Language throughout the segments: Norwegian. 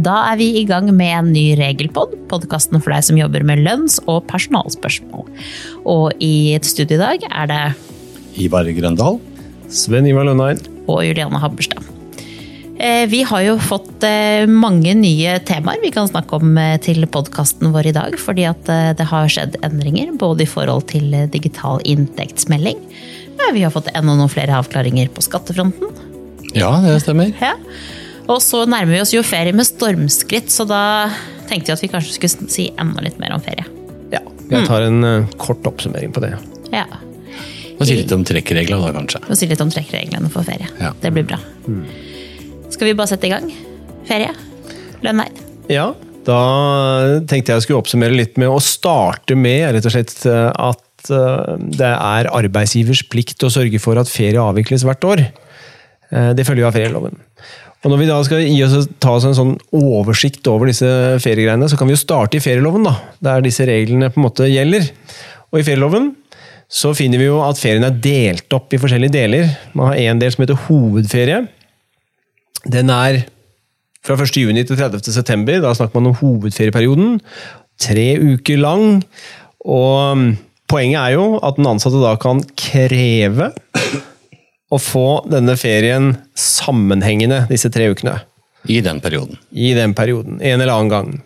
Da er vi i gang med en ny regelpod, podkasten for deg som jobber med lønns- og personalspørsmål. Og i et studio i dag er det Ivar Grøndal. Sven Ivar Lønneid. og Juliane Habberstad. Eh, Vi har jo fått eh, mange nye temaer vi kan snakke om eh, til podkasten vår i dag. Fordi at det har skjedd endringer, både i forhold til digital inntektsmelding. Vi har fått enda noen flere avklaringer på skattefronten. Ja, det stemmer. Ja. Og så nærmer vi oss jo ferie med stormskritt, så da tenkte vi at vi kanskje skulle si enda litt mer om ferie. Ja, jeg tar en eh, kort oppsummering på det. Ja, Og si litt om trekkreglene da, kanskje. Og si litt om trekkreglene for ferie. Ja. Det blir bra. Skal vi bare sette i gang? Ferie? Lønneid? Ja, da tenkte jeg skulle oppsummere litt med å starte med rett og slett eh, at eh, det er arbeidsgivers plikt å sørge for at ferie avvikles hvert år. Det følger jo av ferieloven. Og når vi da skal gi oss, ta oss en sånn oversikt over disse feriegreiene, så kan vi jo starte i ferieloven, da, der disse reglene på en måte gjelder. Og i ferieloven så finner vi jo at ferien er delt opp i forskjellige deler. Man har en del som heter hovedferie. Den er fra 1. juni til 30. september. Da snakker man om hovedferieperioden. Tre uker lang. Og um, poenget er jo at den ansatte da kan kreve å få denne ferien sammenhengende disse tre ukene. I den perioden. I den perioden. En eller annen gang.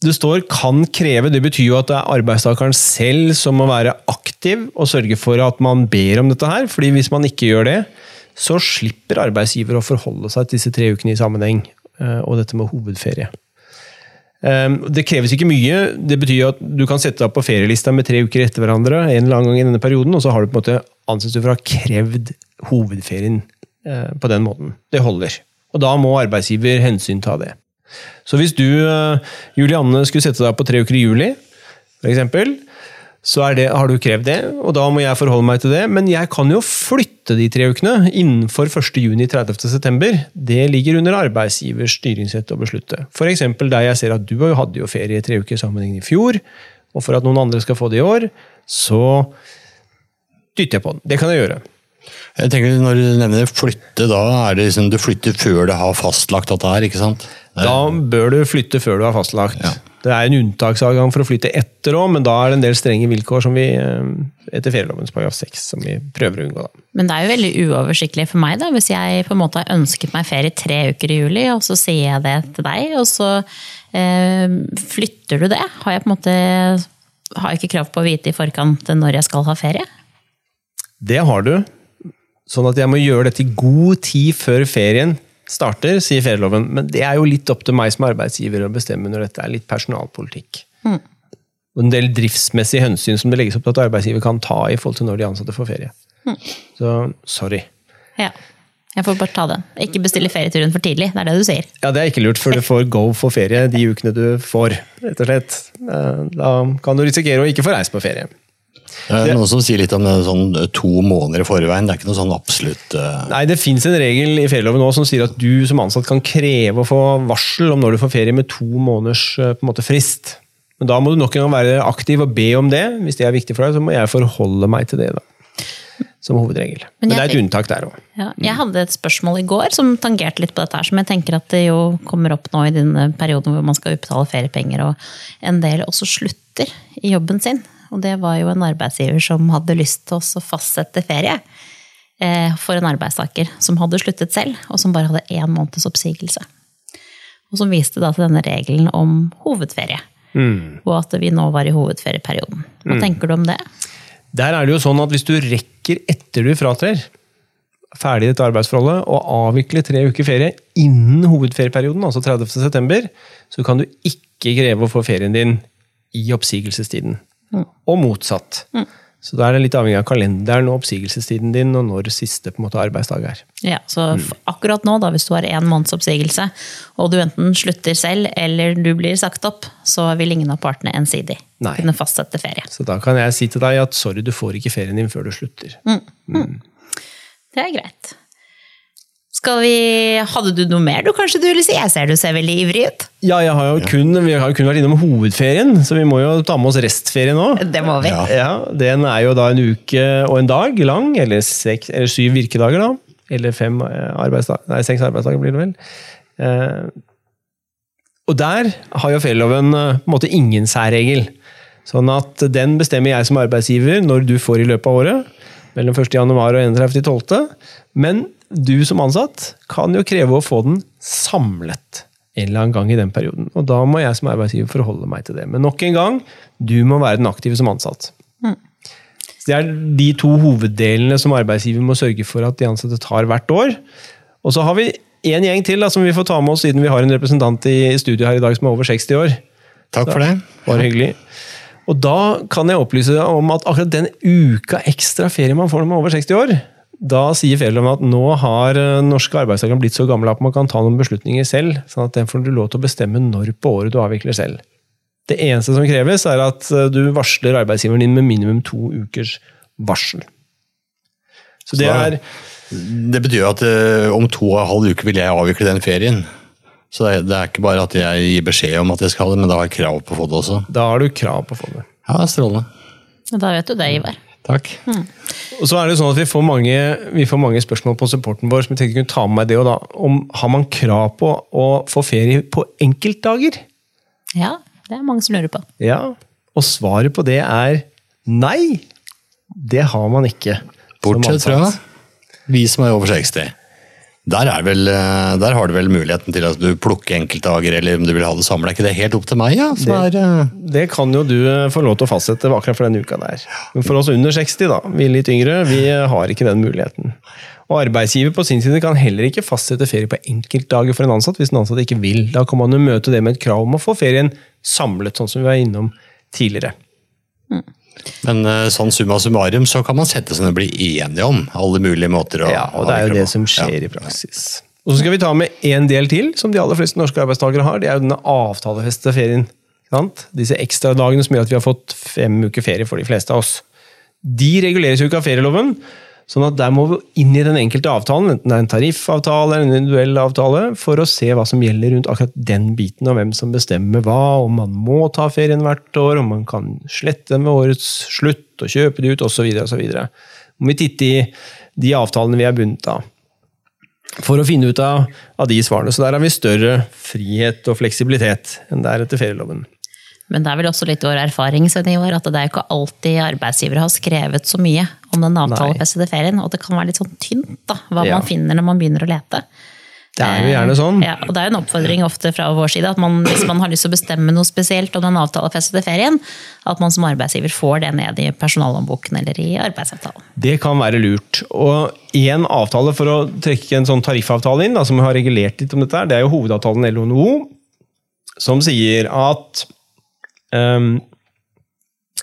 Det står 'kan kreve'. Det betyr jo at det er arbeidstakeren selv som må være aktiv og sørge for at man ber om dette her. fordi hvis man ikke gjør det, så slipper arbeidsgiver å forholde seg til disse tre ukene i sammenheng. eh, Og dette med hovedferie. Um, Det kreves ikke mye. Det betyr at du kan sette deg på ferielista med tre uker etter hverandre en eller annen gang i denne perioden, og så har du på en måte ansett du for å ha krevd hovedferien eh, på den måten. Det holder. Og da må arbeidsgiver hensynta det. Så hvis du, eh, Julianne, skulle sette deg på tre uker i juli, eksempel, så det, har du krevd det, og da må jeg forholde meg til det. Men jeg kan jo flytte de tre ukene innenfor 1. juni 30. september. Det ligger under arbeidsgivers styringsrett å beslutte. F.eks. der jeg ser at du hadde jo ferie i tre uker sammenhengende i fjor, og for at noen andre skal få det i år, så dytter jeg på den. Det kan jeg gjøre. Jeg tenker Når du nevner flytte, da er det liksom du flytter før du har fastlagt dette her, ikke sant? Er- Da bør du flytte før du har fastlagt. Ja. Det er en unntaksadgang for å flytte etter òg, men da er det en del strenge vilkår som vi, eh, etter ferielovens paragraf 6 som vi prøver å unngå. Da. Men det er jo veldig uoversiktlig for meg, da, hvis jeg på en måte har ønsket meg ferie tre uker i juli, og så sier jeg det til deg, og så eh, flytter du det. Har jeg på en måte har jeg ikke krav på å vite i forkant når jeg skal ha ferie? Det har du. Sånn at jeg må gjøre dette i god tid før ferien starter, sier ferieloven. Men det er jo litt opp til meg som arbeidsgiver å bestemme når dette er litt personalpolitikk. Og en del driftsmessige hensyn som det legges opp til at arbeidsgiver kan ta i forhold til når de ansatte får ferie. Så sorry. Ja. Jeg får bare ta den. Ikke bestille ferieturen for tidlig, det er det du sier. Ja, det er ikke lurt før du får go for ferie de ukene du får, rett og slett. Eh, Da kan du risikere å ikke få reist på ferie. Det er noen som sier litt om det sånn to måneder i forveien. Det er ikke noe sånn absolutt uh... Nei, det fins en regel i ferieloven nå som sier at du som ansatt kan kreve å få varsel om når du får ferie med to måneders eh, på en måte, frist. Men da må du nok en gang være aktiv og be om det. Hvis det er viktig for deg, så må jeg forholde meg til det. da. Som hovedregel. Men, Men det er et unntak der òg. Ja, jeg hadde et spørsmål i går som tangerte litt på dette, her, som jeg tenker at det jo kommer opp nå i den perioden hvor man skal utbetale feriepenger, og en del også slutter i jobben sin. Og det var jo en arbeidsgiver som hadde lyst til oss å fastsette ferie eh, for en arbeidstaker som hadde sluttet selv, og som bare hadde én måneds oppsigelse. Og som viste da til denne regelen om hovedferie. Og at vi nå var i hovedferieperioden. Hva tenker du om det? Der er det jo sånn at hvis du rekker etter du fratrer, ferdig dette arbeidsforholdet, og avvikler tre uker ferie innen hovedferieperioden, altså 30. september, så kan du ikke kreve å få ferien din i oppsigelsestiden. Og motsatt. Så da er det litt avhengig av kalenderen og oppsigelsestiden din, og når siste på en måte, arbeidsdag er. Ja, så mm. akkurat nå, da, hvis du har én måneds oppsigelse, og du enten slutter selv eller du blir sagt opp, så vil ingen av partene ensidig Nei. kunne fastsette ferie. Så da kan jeg si til deg at sorry, du får ikke ferien din før du slutter. Det er greit. Skal vi Hadde du noe mer du kanskje du ville si? Jeg ser du ser veldig ivrig ut. Ja, jeg har jo kun, vi har jo kun vært innom hovedferien, så vi må jo ta med oss restferien nå. Det må vi. Ja. Ja, Den er jo da en uke og en dag lang, eller, seks, eller syv virkedager, da. Eller fem eh, arbeidsdager. Nei, seks arbeidsdager blir det vel. Eh, Og der har jo ferieloven eh, på en måte ingen særregel. Sånn at den bestemmer jeg som arbeidsgiver når du får i løpet av året. Mellom 1. januar og 31.12. Men du som ansatt kan jo kreve å få den samlet en eller annen gang i den perioden. Og da må jeg som arbeidsgiver forholde meg til det. Men nok en gang, du må være den aktive som ansatt. Så Det er de to hoveddelene som arbeidsgiver må sørge for at de ansatte tar hvert år. Og så har vi en gjeng til da, som vi får ta med oss siden vi har en representant i studio her i dag som er over 60 år. Takk for det. Bare hyggelig. Og da kan jeg opplyse deg om at akkurat den uka ekstra ferie man får når man er over 60 år, da sier Fjellum at nå har eh, norske arbeidstakere blitt så gamle at man kan ta noen beslutninger selv, sånn at den får du lov til å bestemme når på året du avvikler selv. Det eneste som kreves, er at eh, du varsler arbeidsgiveren din med minimum to ukers varsel. Så det er Det betyr jo at eh, om to og en halv uke vil jeg avvikle den ferien. Så det er, det er ikke bare at jeg gir beskjed om at jeg skal ha det, men da har jeg krav på å få det også. Da har du krav på å få det. Ja, strålende. Da vet du det, Ivar. Takk. Og så er det sånn at Vi får mange, vi får mange spørsmål på supporten vår som jeg tenkte kunne ta med meg det og da, om har man krav på å få ferie på enkeltdager. Ja, det er mange som lurer på. Ja, Og svaret på det er nei. Det har man ikke. Bortsett fra vi som er over 60. Der, er vel, eh, der har du vel muligheten til at du plukker enkeltdager, eller om du vil ha det samla. Er ikke det helt opp til meg? Ja? det, er, eh, Det kan jo du eh, få lov til å fastsette akkurat for den uka der. Men for oss under 60, da, vi er litt yngre, vi har ikke den muligheten. Og Arbeidsgiver på sin side kan heller ikke fastsette ferie på enkeltdager for en ansatt hvis den ansatte ikke vil. Da kan man jo møte det med et krav om å få ferien samlet, sånn som vi var innom tidligere. Men eh, sånn summa summarum så kan man sette seg ned og bli enige om alle mulige måter å Ja, og det er jo det som skjer i praksis. Og så skal vi ta med en del til, som de aller fleste norske arbeidstakere har. Det er jo denne avtalefestede ferien. ikke Sant? Disse ekstradagene som gjør at vi har fått fem uker ferie for de fleste av oss. De reguleres jo ikke av ferieloven, sånn at der må vi inn i den enkelte avtalen, enten det er en tariffavtale eller en individuell avtale, for å se hva som gjelder rundt akkurat den biten, og hvem som bestemmer hva, om man må ta ferien hvert år, om man kan slette den ved årets slutt og kjøpe det ut, osv. osv. Må vi titte i de avtalene vi er bundet av for å finne ut av, av de svarene. Så der har vi større frihet og fleksibilitet enn det er etter ferieloven. Men det er vel også litt vår erfaring Sven Ivar, at det er jo ikke alltid arbeidsgivere har skrevet så mye om den avtalefestede ferien, og det kan være litt sånn tynt da, hva Ja. man finner når man begynner å lete. Det er jo gjerne sånn. Ja, og det er jo en oppfordring ofte fra vår side at man, hvis man har lyst til å bestemme noe spesielt om den avtalefestede ferien, at man som arbeidsgiver får det ned i personalhåndboken eller i arbeidsavtalen. Det kan være lurt. Og én avtale for å trekke en sånn tariffavtale inn, da, som har regulert litt om dette, det er jo hovedavtalen LO-NHO, som sier at ehm,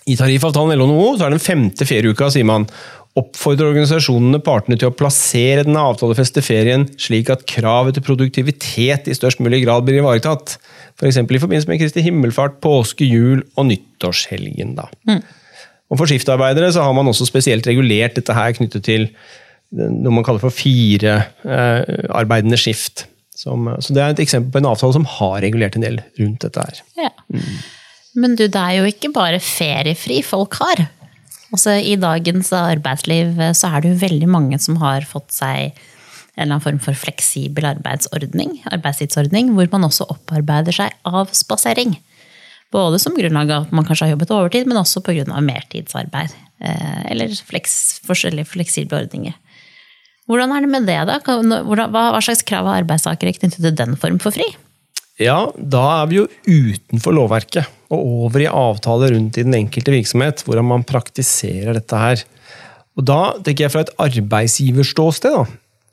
i tariffavtalen LO-NHO så er den femte ferieuka, sier man, oppfordrer organisasjonene partene til å plassere den avtalefeste ferien slik at kravet til produktivitet i størst mulig grad blir ivaretatt. F.eks. i forbindelse med Kristi himmelfart, påske, jul og nyttårshelgen. Da. Og For skiftarbeidere så har man også spesielt regulert dette her knyttet til noe man kaller for fire eh, skift. Som, så Det er et eksempel på en avtale som har regulert en del rundt dette her. Ja. Men du, det er jo ikke bare feriefri folk har. Altså, I dagens arbeidsliv eh, så er det jo veldig mange som har fått seg en eller annen form for fleksibel arbeidsordning, arbeidstidsordning, hvor man også opparbeider seg avspasering. Både som grunnlag av at man kanskje har jobbet overtid, men også pga. mertidsarbeid. eh, Eller fleks, forskjellige fleksible ordninger. Hvordan er det med det, da? Hva slags krav har arbeidstakere knyttet til den form for fri? Ja, da er vi jo utenfor lovverket og over i avtaler rundt i den enkelte virksomhet, hvordan man praktiserer dette her. Og da tenker jeg fra et arbeidsgiverståsted, da,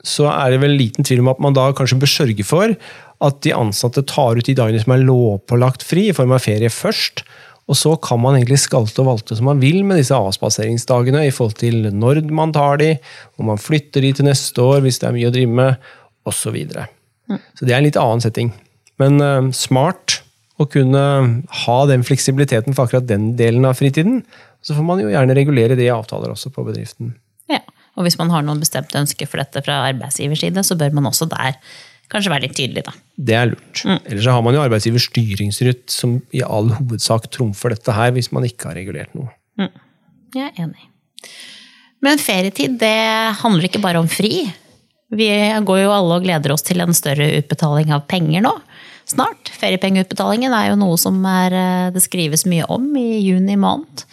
så er det vel liten tvil om at man da kanskje bør sørge for at de ansatte tar ut de dagene som er lovpålagt fri, i form av ferie først. Og så kan man egentlig skalte og valte som man vil med disse avspaseringsdagene i forhold til når man tar de, om man flytter de til neste år hvis det er mye å drive med, osv. Så, videre. så det er en litt annen setting. Men eh, smart å kunne ha den fleksibiliteten for akkurat den delen av fritiden. Så får man jo gjerne regulere det i avtaler også på bedriften. Ja, og hvis man har noen bestemte ønsker for dette fra arbeidsgivers side, så bør man også der kanskje være litt tydelig, da. Det er lurt. Ellers så har man jo arbeidsgivers styringsrett som i all hovedsak trumfer dette her, hvis man ikke har regulert noe. Jeg er enig. Men ferietid, det handler ikke bare om fri. Vi går jo alle og gleder oss til en større utbetaling av penger nå. Snart. Feriepengeutbetalingen er jo noe som er, eh, det skrives mye om i juni måned.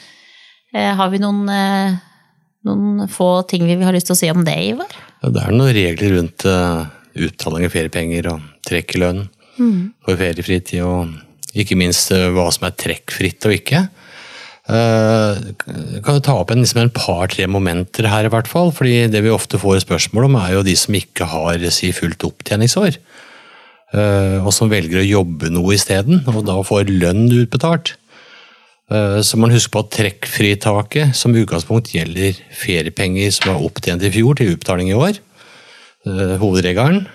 Eh, har vi noen, eh, noen få ting vi har lyst til å si om det, Ivar? Ja, det er noen regler rundt utbetaling av feriepenger og trekk i lønn for feriefritid, og ikke minst hva som er trekkfritt og ikke. Uh, kan jo ta opp en, liksom en par-tre momenter her, i hvert fall. fordi Det vi ofte får spørsmål om, er jo de som ikke har si, fullt opptjeningsår. Uh, og som velger å jobbe noe isteden, og da får lønn utbetalt. Uh, så man husker på at trekkfritaket som utgangspunkt gjelder feriepenger som er opptjent i fjor til utbetaling i år. Uh, hovedregelen.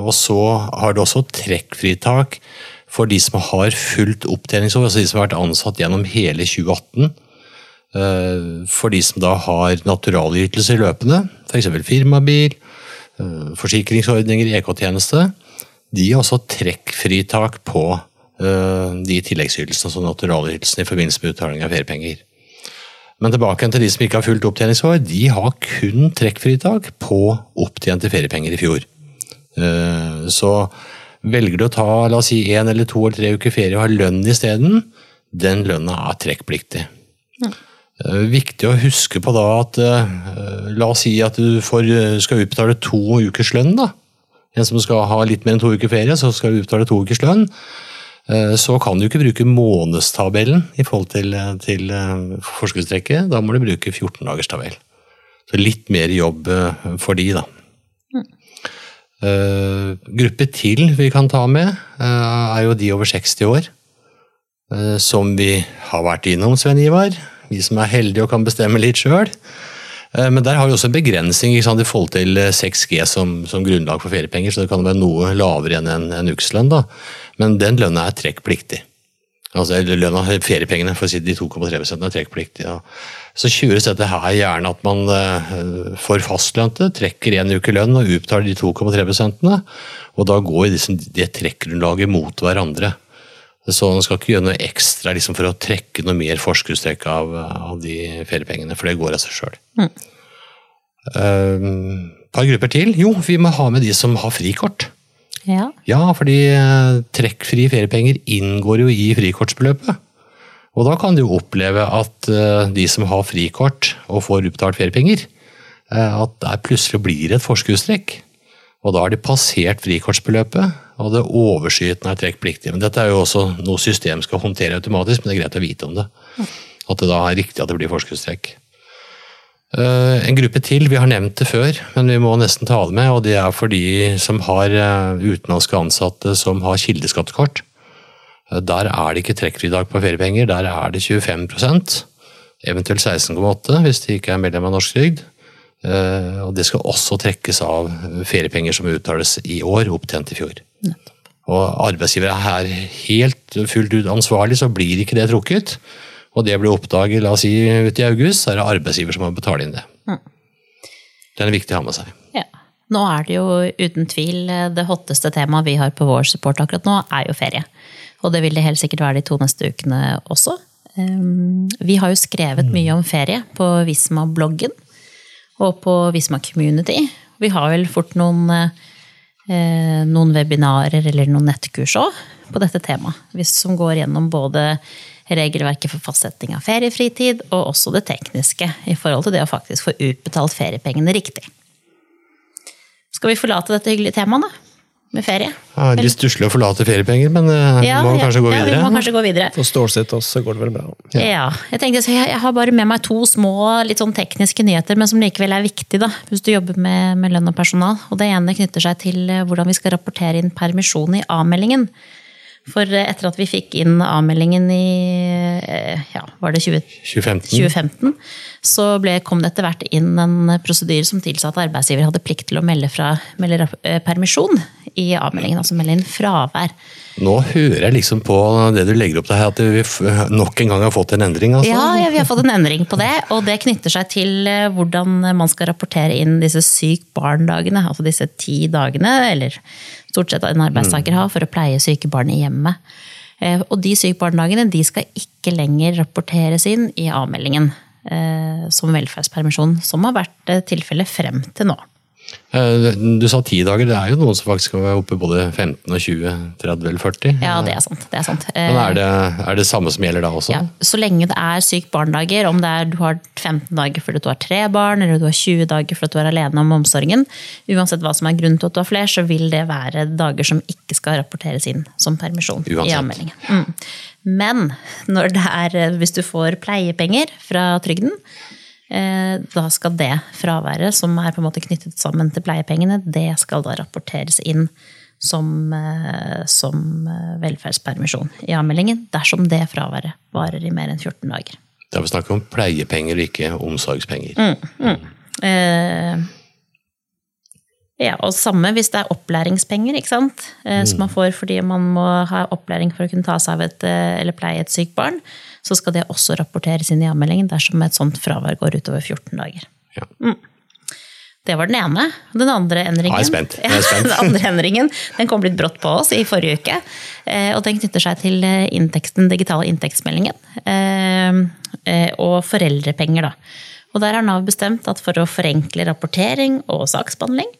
Og så har det også trekkfritak for de som har fullt opptjeningsår, altså de som har vært ansatt gjennom hele 2018. Eh, for de som da har naturalytelser løpende, f.eks. firmabil, eh, forsikringsordninger, EK-tjeneste, de har også trekkfritak på uh, de tilleggsytelsene, altså naturalytelsene i forbindelse med utbetaling av feriepenger. Men tilbake til de som ikke har fullt opptjeningsår, de har kun trekkfritak på opptjente feriepenger i fjor. Så Velger du å ta la oss si én eller to eller tre uker ferie og ha lønn isteden, den lønna er trekkpliktig. Ja. Eh, viktig å huske på da at la oss si at du får, skal utbetale to ukers lønn. da. En som skal ha litt mer enn to uker ferie, så skal du utbetale to ukers lønn. Uh, så kan du ikke bruke månedstabellen i forhold til, til uh, forskuddstrekket. Da må du bruke 14-dagerstabell. Så litt mer jobb for de, da. Uh, gruppe til vi kan ta med, er jo de over 60 år. Som vi har vært innom, Sven Ivar. Vi som er heldige og kan bestemme litt sjøl. Men der har vi også en begrensning sant, i forhold til 6G som, som, grunnlag for feriepenger, så det kan være noe lavere enn en, en ukeslønn. Da. Men den lønna er trekkpliktig. Altså, lønna, feriepengene, for å si de 2,3 er trekkpliktige. Ja. Så kjøres dette her gjerne at man eh, for fastlønte trekker én uke lønn og utbetaler de 2,3 prosentene. Og da går disse, det trekkgrunnlaget mot hverandre. Så man skal ikke gjøre noe ekstra liksom, for å trekke noe mer forskuddstrekk av, av, de feriepengene, for det går av seg sjøl. Mm. Uh, par grupper til. Jo, vi må ha med de som har frikort. Ja, ja fordi uh, trekkfrie feriepenger inngår jo i frikortsbeløpet. Og da kan du oppleve at eh, de som har frikort og får utbetalt feriepenger, eh, at der plutselig blir et forskuddstrekk. Og da har de passert frikortsbeløpet, og det overskytende er trekkpliktig. Men dette er jo også noe system skal håndtere automatisk, men det er greit å vite om det. At det da er riktig at det blir forskuddstrekk. Eh, en gruppe til, vi har nevnt det før, men vi må nesten ta det med. og Det er for de som har utenlandske ansatte som har kildeskattekort. Der er det ikke trekkfridag på feriepenger, der er det 25% eventuelt 16,8 hvis de ikke er medlem av norsk trygd. Eh, og det skal også trekkes av feriepenger som uttales i år, opptjent i fjor. Og arbeidsgiver er helt fullt ut ansvarlig, så blir ikke det trukket. Og det blir oppdaget la oss si, ut i august, så er det arbeidsgiver som må betale inn det. Mm. Det er viktig å ha med seg. Ja. Nå er det jo uten tvil det hotteste temaet vi har på vår support akkurat nå, er jo ferie. Og det vil det helt sikkert være de to neste ukene også. Ehm, vi har jo skrevet mye om ferie på Visma-bloggen og på Visma Community. Vi har vel fort noen, eh, noen webinarer eller noen nettkurs òg på dette temaet. Som går gjennom både regelverket for fastsetting av feriefritid og også det tekniske i forhold til det å faktisk få utbetalt feriepengene riktig. Skal vi forlate dette hyggelige temaet, da? Med ferie. Ja, litt stusslig å forlate feriepenger, men uh, ja, må kanskje gå videre. Ja, vi må kanskje gå videre. For Stålsett oss, så går det vel bra. Ja. ja jeg tenkte jeg, jeg, har bare med meg to små litt sånn tekniske nyheter, men som likevel er viktige da, hvis du jobber med, med lønn og personal. Og Det ene knytter seg til eh, hvordan vi skal rapportere inn permisjon i A-meldingen. For eh, etter at vi fikk inn A-meldingen i ja, var det 20, 2015. 2015, så ble, kom det etter hvert inn en prosedyre som tilsa at arbeidsgiver hadde plikt til å melde, fra, melde permisjon i avmeldingen, altså melde inn fravær. Nå hører jeg liksom på det du legger opp til her, at vi nok en gang har fått en endring? Altså. Ja, ja, vi har fått en endring på det. Og det knytter seg til eh, hvordan man skal rapportere inn disse syk barn-dagene. Altså disse ti dagene, eller stort sett en arbeidstaker har, for å pleie syke barn i hjemmet. Eh, og de syke barn-dagene de skal ikke lenger rapporteres inn i avmeldingen eh, som velferdspermisjon, som har vært tilfellet frem til nå. Eh, Du sa ti dager, det er jo noen som faktisk skal være oppe både 15 og 20, 30 eller 40. Ja, det er sant. Det er sant. Men er det, er det samme som gjelder da også? Ja, så lenge det er sykt barndager, om det er du har 15 dager fordi du har tre barn, eller du har 20 dager fordi du er alene om omsorgen, uansett hva som er grunnen til at du har flere, så vil det være dager som ikke skal rapporteres inn som permisjon i anmeldingen. avmeldingen. Mm. Men når det er, hvis du får pleiepenger fra trygden, eh, da skal det fraværet som er på en måte knyttet sammen til pleiepengene, det skal da rapporteres inn som, eh, som eh, velferdspermisjon i avmeldingen, dersom det fraværet varer i mer enn 14 dager. Da er snakker snakk om pleiepenger, ikke omsorgspenger. Mm. Eh, ja, og samme hvis det er opplæringspenger, ikke sant? Mm. som man får fordi man må ha opplæring for å kunne ta seg av et, eh, eller pleie et sykt barn, så skal det også rapporteres inn i avmeldingen dersom et sånt fravær går utover 14 dager. Ja. Det var den ene. Den andre endringen, jeg er spent. Jeg er spent. den andre endringen den kom litt brått på oss i forrige uke. eh, Og den knytter seg til eh, den digitale inntektsmeldingen. eh, eh, Og foreldrepenger, da. Og der har Nav bestemt at for å forenkle rapportering og saksbehandling,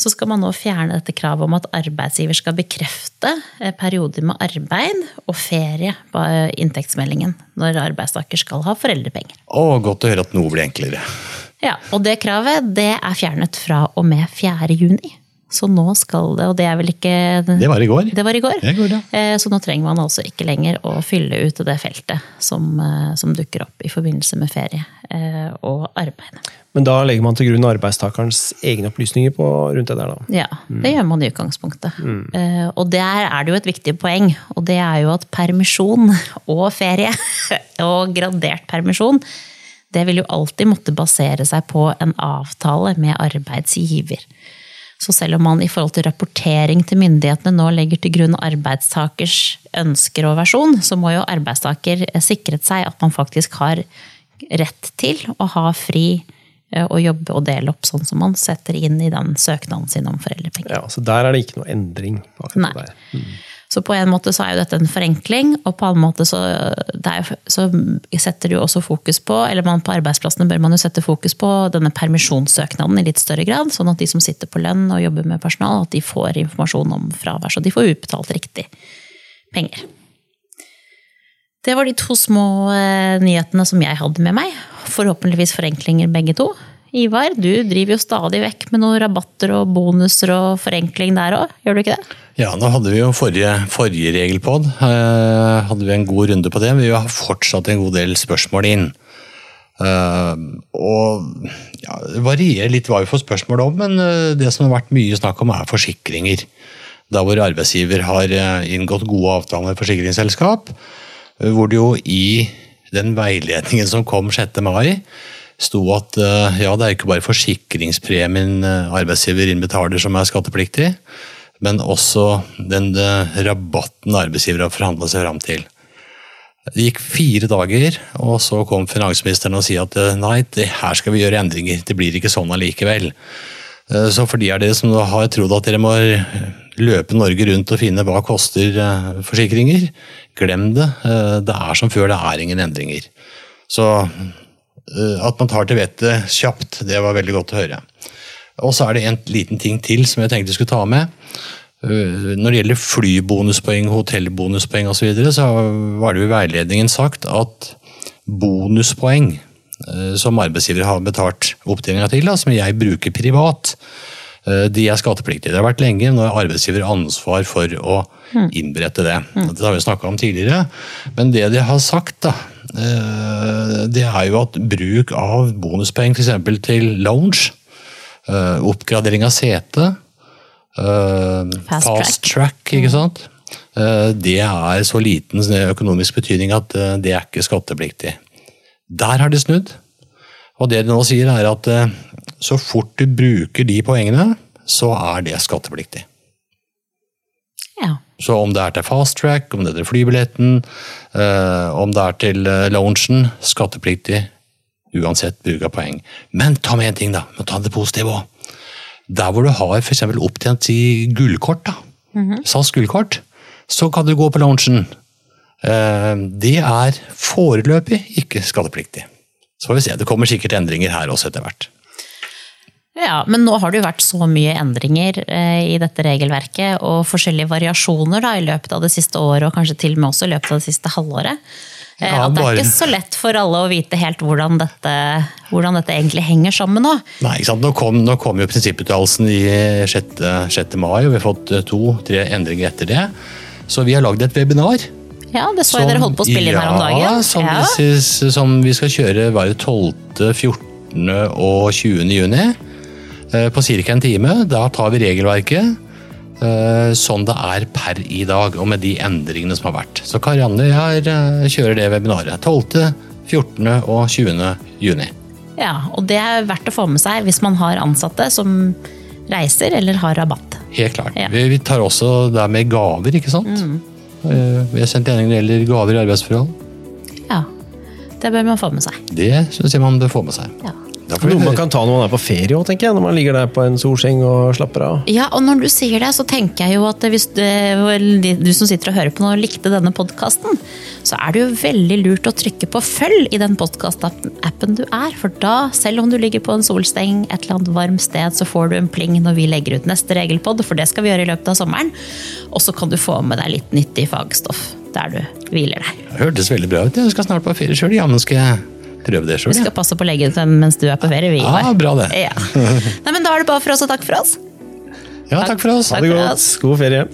så skal man nå fjerne dette kravet om at arbeidsgiver skal bekrefte eh, perioder med arbeid og ferie på eh, inntektsmeldingen når arbeidstaker skal ha foreldrepenger. Å, godt å høre at noe blir enklere. Ja, og det kravet det er fjernet fra og med 4. juni. Så nå skal det, og det er vel ikke Det var i går. Det var i går. Det går, ja. Eh, Så nå trenger man altså ikke lenger å fylle ut det feltet som, eh, som dukker opp i forbindelse med ferie eh, og arbeid. Men da legger man til grunn arbeidstakerens egne opplysninger på, rundt det der, da. Ja, det gjør man i utgangspunktet. Eh, Og der er det jo et viktig poeng, og det er jo at permisjon og ferie, og gradert permisjon, det vil jo alltid måtte basere seg på en avtale med arbeidsgiver. Så selv om man i forhold til rapportering til myndighetene nå legger til grunn arbeidstakers ønsker og versjon, så må jo arbeidstaker sikret seg at man faktisk har rett til å ha fri eh, og jobbe og dele opp sånn som man setter inn i den søknaden sin om foreldrepenger. Ja, Så der er det ikke noe endring. Nei. Mm. Så på en måte så er jo dette en forenkling, og på en annen måte så, det er så setter du også fokus på, eller man på arbeidsplassene bør man jo sette fokus på denne permisjonssøknaden i litt større grad, sånn at de som sitter på lønn og jobber med personal, at de får informasjon om fravær, så de får utbetalt riktig penger. Det var de to små eh, nyhetene som jeg hadde med meg. Forhåpentligvis forenklinger begge to. Ivar, du driver jo stadig vekk med noen rabatter og bonuser og forenkling der òg, gjør du ikke det? Ja, nå hadde vi jo forrige, forrige regelpod. Eh, hadde vi en god runde på det. Vi har fortsatt en god del spørsmål inn. Eh, og ja, det varierer litt hva vi får spørsmål om, men eh, det som har vært mye snakk om, er forsikringer. Da hvor arbeidsgiver har eh, inngått gode avtaler med forsikringsselskap, eh, hvor det jo i den veiledningen som kom 6. mai, sto at eh, ja, det er ikke bare forsikringspremien eh, arbeidsgiver innbetaler som er skattepliktig, men også den eh, rabatten arbeidsgiver har forhandla seg fram til. Det gikk fire dager, og så kom finansministeren og sier at nei, det her skal vi gjøre endringer, det blir ikke sånn allikevel. Eh, Så for de av dere som har trodd at dere må løpe Norge rundt og finne hva koster eh, forsikringer, glem det. Eh, Det er som før, det er ingen endringer. Så at man tar til vettet kjapt, det var veldig godt å høre. Og så er det en liten ting til som jeg tenkte jeg skulle ta med. Når det gjelder flybonuspoeng, hotellbonuspoeng osv., så, videre, så var det jo i veiledningen sagt at bonuspoeng som arbeidsgiver har betalt opptjeninga til, da, som jeg bruker privat, eh, de er skattepliktige. Det har vært lenge. Nå har arbeidsgiver ansvar for å innberette det. Det har vi snakka om tidligere. Men det de har sagt, da, eh, det er jo at bruk av bonuspenger f.eks. til lounge, eh, oppgradering av sete, eh, Fast fast track, ikke sant? Eh, Det er så liten økonomisk betydning at eh, det er ikke skattepliktig. Der har de snudd. Og det de nå sier er at eh, så fort du bruker de poengene, så er det skattepliktig. Ja. Så om det er til fast track, om det er til flybilletten, eh, om det er til eh, loungen, skattepliktig uansett bruk av poeng. Men ta med en ting, da. Men ta det positive òg. Der hvor du har f.eks. opptjent i gullkort, da, SAS gullkort, så kan du gå på loungen. Eh, det er foreløpig ikke skattepliktig. Så får vi se. Det kommer sikkert endringer her også etter hvert. Ja, Men nå har det jo vært så mye endringer eh, i dette regelverket, og forskjellige variasjoner da, i løpet av det siste året, og kanskje til og med også i løpet av det siste halvåret. Eh, Ja, at det er ikke så lett for alle å vite helt hvordan dette, hvordan dette egentlig henger sammen nå. Nei, ikke sant? Nå kom, nå kom jo prinsipputtalelsen i 6. 6. mai, og vi har fått to-tre endringer etter det. Så vi har lagd et webinar. Ja, det så jeg dere holdt på å spille inn her om dagen. Ja, som, Ja. Vi, som vi skal kjøre bare 12., 14. og 20. juni. eh, På ca. en time. Da tar vi regelverket sånn det er per i dag, og med de endringene som har vært. Så Karianne jeg eh, kjører det webinaret. 12., 14. og 20. juni. Ja, og det er verdt å få med seg hvis man har ansatte som reiser eller har rabatt. Helt klart. Ja. Vi, tar også det med gaver, ikke sant? Eh, Vi har sendt endringer når det gjelder gaver i arbeidsforhold. Ja, det bør man få med seg. Det syns jeg man bør få med seg. Ja. Noe man kan ta når man er på ferie òg, tenker jeg. Når man ligger der på en solseng og slapper av. Ja, og når du sier det, så tenker jeg jo at hvis du, du som sitter og hører på nå, likte denne podkasten, så er det jo veldig lurt å trykke på følg i den podkastappen du er. For da, selv om du ligger på en solsteng et eller annet varmt sted, så får du en pling når vi legger ut neste regelpod, for det skal vi gjøre i løpet av sommeren. Og så kan du få med deg litt nyttig fagstoff der du hviler deg. Det hørtes veldig bra ut. Jeg skal snart på ferie sjøl. Ja, men skal jeg prøve det sjøl? Vi skal passe på ut den mens du er på ferie. vi, Ja, Ivar. bra det. Ja. Nei, men da er det bare for oss å takke for oss. Ja, takk for oss. Ha det godt. God ferie.